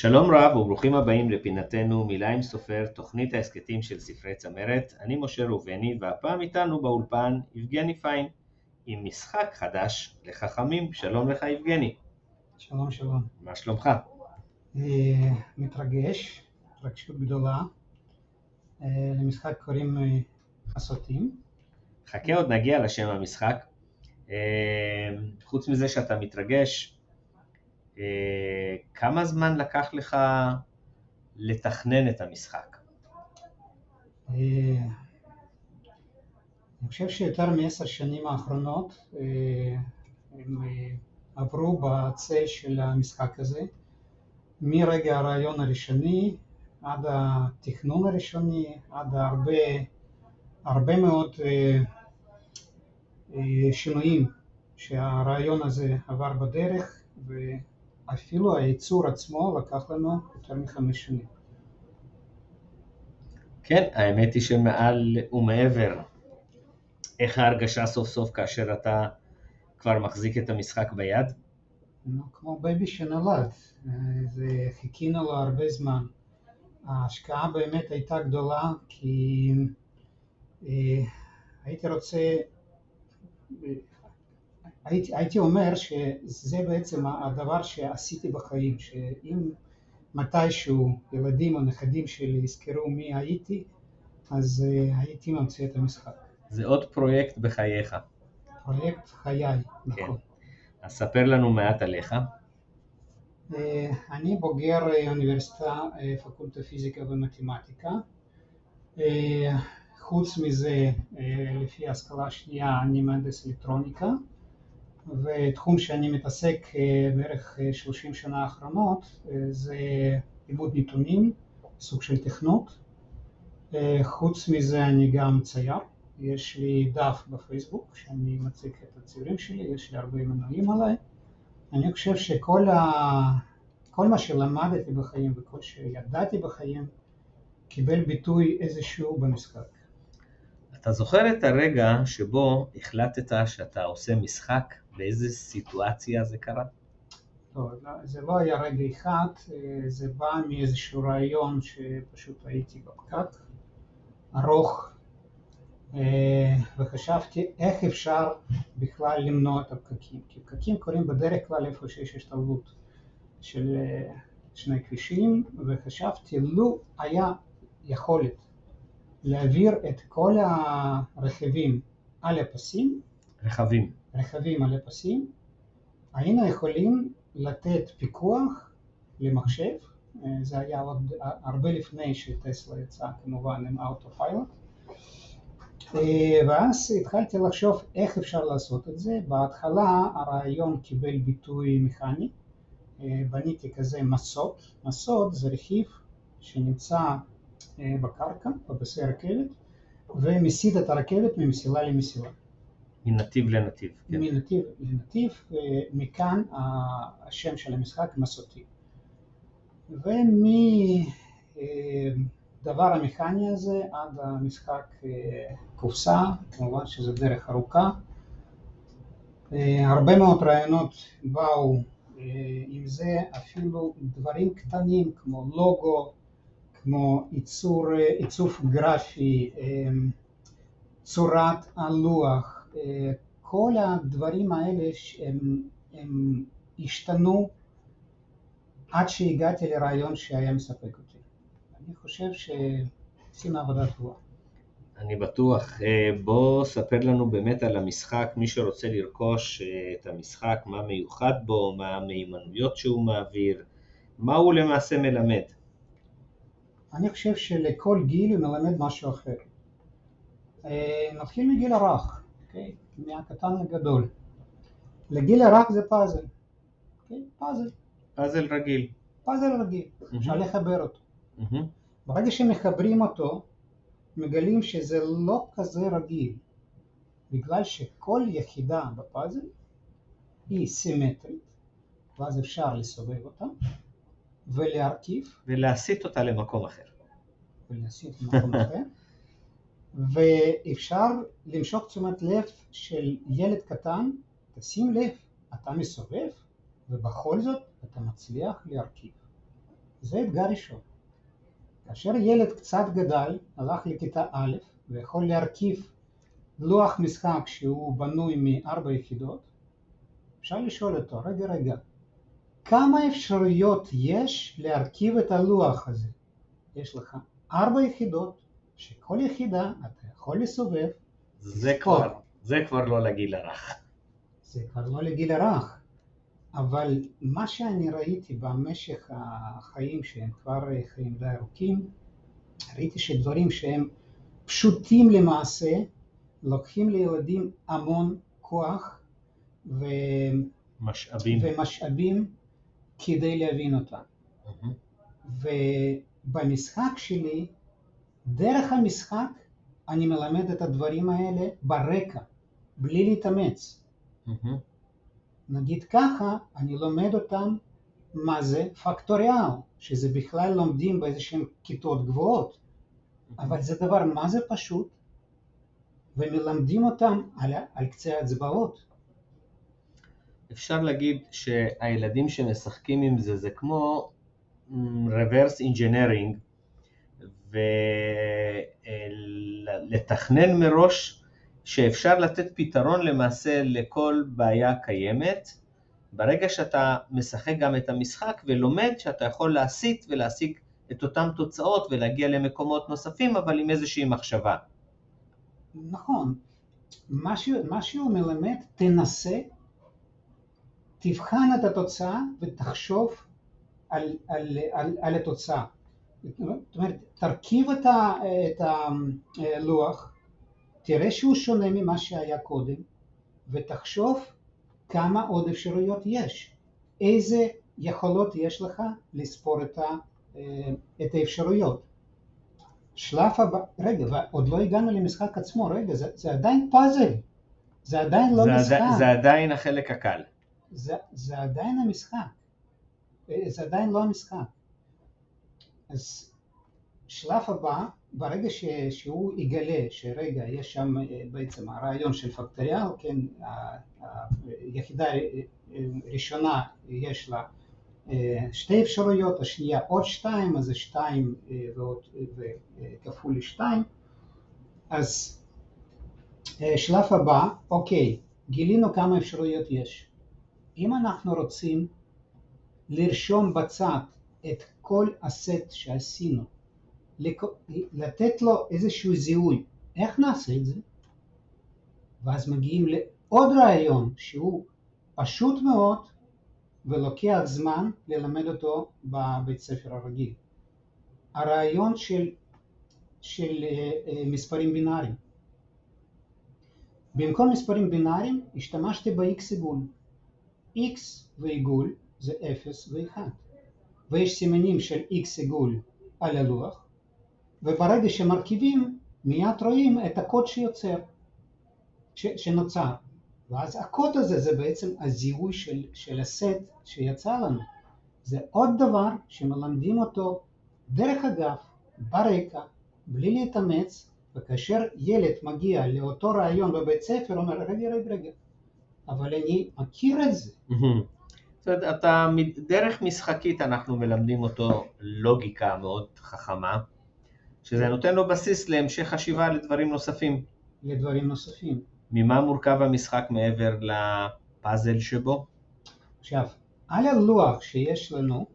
שלום רב וברוכים הבאים לפינתנו מילה עם סופר, תוכנית ההסכתים של ספרי צמרת. אני משה ראובני והפעם איתנו באולפן יבגני פיין עם משחק חדש לחכמים. שלום לך יבגני. שלום שלום. מה שלומך? אה, מתרגש, התרגשות גדולה. אה, למשחק קוראים אה, הסוטים. חכה עוד נגיע לשם המשחק. חוץ מזה שאתה מתרגש, כמה זמן לקח לך לתכנן את המשחק? אני חושב שיותר מעשר שנים האחרונות הם עברו בצל של המשחק הזה, מרגע הרעיון הראשוני עד התכנון הראשוני, עד הרבה, הרבה מאוד אה, אה, שינויים שהרעיון הזה עבר בדרך ואפילו הייצור עצמו לקח לנו יותר מחמש שנים. כן, האמת היא שמעל ומעבר, איך ההרגשה סוף סוף כאשר אתה כבר מחזיק את המשחק ביד? כמו baby שנולד, זה חיכינו לו הרבה זמן. ההשקעה באמת הייתה גדולה כי אה, הייתי רוצה, הייתי, הייתי אומר שזה בעצם הדבר שעשיתי בחיים, שאם מתישהו ילדים או נכדים שלי יזכרו מי הייתי, אז אה, הייתי ממציא את המשחק. זה עוד פרויקט בחייך. פרויקט חיי, נכון. כן. אז ספר לנו מעט עליך. אה, אני בוגר אוניברסיטה, אה, פקולטה פיזיקה ומתמטיקה. חוץ מזה, לפי השכלה השנייה, אני מהנדס אלקטרוניקה, ותחום שאני מתעסק בערך 30 שנה האחרונות זה עיבוד נתונים, סוג של תכנות. חוץ מזה אני גם צייר, יש לי דף בפייסבוק שאני מציג את הציורים שלי, יש לי הרבה מנויים עליי. אני חושב שכל ה... כל מה שלמדתי בחיים וכל שידעתי בחיים קיבל ביטוי איזשהו במשחק. אתה זוכר את הרגע שבו החלטת שאתה עושה משחק? באיזה סיטואציה זה קרה? לא, לא, זה לא היה רגע אחד, זה בא מאיזשהו רעיון שפשוט הייתי בפקק ארוך אה, וחשבתי איך אפשר בכלל למנוע את הפקקים, כי פקקים קורים בדרך כלל איפה שיש השתלבות של אה, שני כבישים, וחשבתי לו היה יכולת להעביר את כל הרכיבים על הפסים, רכבים, רכבים על הפסים, היינו יכולים לתת פיקוח למחשב, אה, זה היה עוד הרבה לפני שטסלה יצאה כמובן עם אוטו פיילוט, אה, ואז התחלתי לחשוב איך אפשר לעשות את זה. בהתחלה הרעיון קיבל ביטוי מכני, אה, בניתי כזה מסות, מסות זה רכיב שנמצא בקרקע, בבסי רכבת, ומסיט את הרכבת ממסילה למסילה. מנתיב לנתיב. כן. מנתיב לנתיב, ומכאן השם של המשחק מסותי. ומ... הדבר המכני הזה עד המשחק אה, קופסה, כמובן שזו דרך ארוכה. אה, הרבה מאוד רעיונות באו אה, עם זה, אפילו דברים קטנים כמו לוגו, כמו עיצור, עיצוב גרפי, צורת הלוח, כל הדברים האלה הם, הם השתנו עד שהגעתי לרעיון שהיה מספק אותי. אני חושב שעושים עבודה טובה. אני בטוח. אה, בוא ספר לנו באמת על המשחק, מי שרוצה לרכוש אה, את המשחק, מה מיוחד בו, מה המיומנויות שהוא מעביר, מה הוא למעשה מלמד. אני חושב שלכל גיל הוא מלמד משהו אחר. אה, נתחיל מגיל הרך, okay? אוקיי? מהקטן לגדול. לגיל הרך זה פאזל, okay? אוקיי? פאזל. פאזל רגיל. פאזל רגיל, אפשר לחבר אותו. ברגע שמחברים אותו, מגלים שזה לא כזה רגיל, בגלל שכל יחידה בפאזל היא סימטרית, ואז אפשר לסובב אותה ולהרכיב. ולהסיט אותה למקום אחר. ולהסיט למקום אחר. ואפשר למשוך תשומת לב של ילד קטן, תשים לב, אתה מסובב ובכל זאת אתה מצליח להרכיב. זה אתגר ראשון. כאשר ילד קצת גדל, הלך לכיתה א' ויכול להרכיב לוח משחק שהוא בנוי מארבע יחידות, אפשר לשאול אותו, רגע רגע, כמה אפשרויות יש להרכיב את הלוח הזה? יש לך ארבע יחידות, שכל יחידה אתה יכול לסובב. זה כבר, זה כבר לא לגיל הרך. זה כבר לא לגיל הרך, אבל מה שאני ראיתי במשך החיים שהם כבר חיים די ארוכים, ראיתי שדברים שהם פשוטים למעשה, לוקחים לילדים המון כוח ו... משאבים. ומשאבים כדי להבין אותם. Mm-hmm. ובמשחק שלי, דרך המשחק אני מלמד את הדברים האלה ברקע, בלי להתאמץ. Mm-hmm. נגיד ככה, אני לומד אותם מה זה פקטוריאל, שזה בכלל לומדים באיזשהן כיתות גבוהות, mm-hmm. אבל זה דבר מה זה פשוט, ומלמדים אותם על, על קצה האצבעות. אפשר להגיד שהילדים שמשחקים עם זה זה כמו mm, reverse engineering ולתכנן מראש שאפשר לתת פתרון למעשה לכל בעיה קיימת ברגע שאתה משחק גם את המשחק ולומד שאתה יכול להסיט ולהשיג את אותן תוצאות ולהגיע למקומות נוספים אבל עם איזושהי מחשבה. נכון, מה שהוא מלמד תנסה תבחן את התוצאה ותחשוב על, על, על, על התוצאה. זאת אומרת, תרכיב את, ה, את הלוח, תראה שהוא שונה ממה שהיה קודם, ותחשוב כמה עוד אפשרויות יש. איזה יכולות יש לך לספור את, ה, את האפשרויות. שלב הבא, רגע, עוד לא הגענו למשחק עצמו, רגע, זה, זה עדיין פאזל, זה עדיין לא זה משחק. עדי, זה עדיין החלק הקל. זה, זה עדיין המשחק, אה, זה עדיין לא המשחק. אז שלב הבא, ברגע ש, שהוא יגלה שרגע, יש שם אה, בעצם הרעיון של פקטוריאל, כן, היחידה ראשונה יש לה אה, שתי אפשרויות, השנייה עוד שתיים, אז זה שתיים ועוד כפול שתיים, אז שלב הבא, אוקיי, גילינו כמה אפשרויות יש. אם אנחנו רוצים לרשום בצד את כל הסט שעשינו, לתת לו איזשהו זיהוי, איך נעשה את זה? ואז מגיעים לעוד רעיון שהוא פשוט מאוד ולוקח זמן ללמד אותו בבית ספר הרגיל. הרעיון של, של אה, אה, מספרים בינאריים. במקום מספרים בינאריים השתמשתי ב-x עיגול. X ועיגול זה 0 ו-1 ויש סימנים של x עיגול על הלוח וברגע שמרכיבים מיד רואים את הקוד שיוצר, ש, שנוצר. ואז הקוד הזה זה בעצם הזיהוי של, של הסט שיצא לנו. זה עוד דבר שמלמדים אותו דרך אגב, ברקע, בלי להתאמץ וכאשר ילד מגיע לאותו רעיון בבית ספר אומר רגע רגע רגע אבל אני מכיר את זה. זאת אומרת, אתה, דרך משחקית אנחנו מלמדים אותו לוגיקה מאוד חכמה, שזה נותן לו בסיס להמשך חשיבה לדברים נוספים. לדברים נוספים. ממה מורכב המשחק מעבר לפאזל שבו? עכשיו, על הלוח שיש לנו,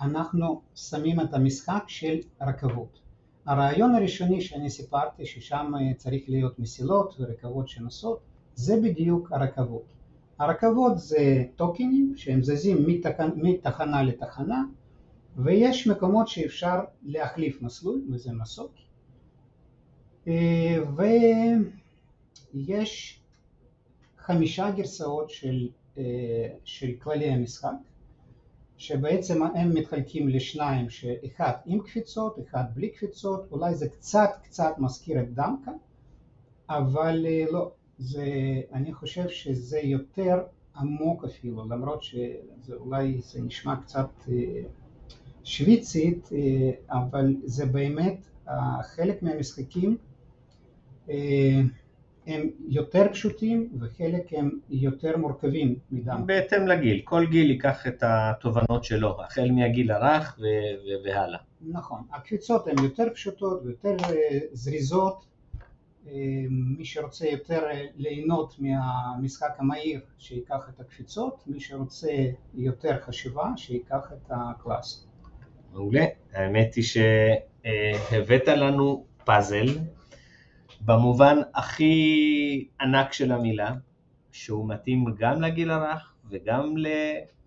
אנחנו שמים את המשחק של רכבות. הרעיון הראשוני שאני סיפרתי, ששם צריך להיות מסילות ורכבות שנוסעות, זה בדיוק הרכבות. הרכבות זה טוקנים שהם זזים מתחנה, מתחנה לתחנה ויש מקומות שאפשר להחליף מסלול וזה מסוק. אה, ויש חמישה גרסאות של, אה, של כללי המשחק שבעצם הם מתחלקים לשניים שאחד עם קפיצות, אחד בלי קפיצות, אולי זה קצת קצת מזכיר את דמקה אבל אה, לא, זה, אני חושב שזה יותר עמוק אפילו, למרות שאולי זה נשמע קצת אה, שוויצית, אה, אבל זה באמת חלק מהמשחקים הם יותר פשוטים וחלק הם יותר מורכבים מדם. בהתאם לגיל, כל גיל ייקח את התובנות שלו, החל מהגיל הרך והלאה. נכון, הקפיצות הן יותר פשוטות ויותר זריזות, מי שרוצה יותר ליהנות מהמשחק המהיר שיקח את הקפיצות, מי שרוצה יותר חשיבה שיקח את הקלאס. מעולה, האמת היא שהבאת לנו פאזל במובן הכי ענק של המילה, שהוא מתאים גם לגיל הרך וגם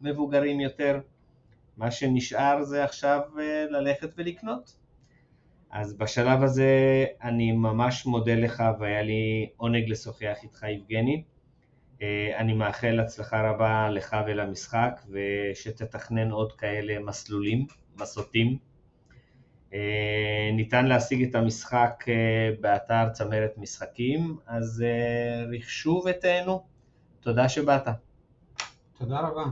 למבוגרים יותר. מה שנשאר זה עכשיו ללכת ולקנות. אז בשלב הזה אני ממש מודה לך והיה לי עונג לשוחח איתך יבגני. אני מאחל הצלחה רבה לך ולמשחק ושתתכנן עוד כאלה מסלולים, מסותים. ניתן להשיג את המשחק באתר צמרת משחקים, אז רכשו ותהנו. תודה שבאת. תודה רבה.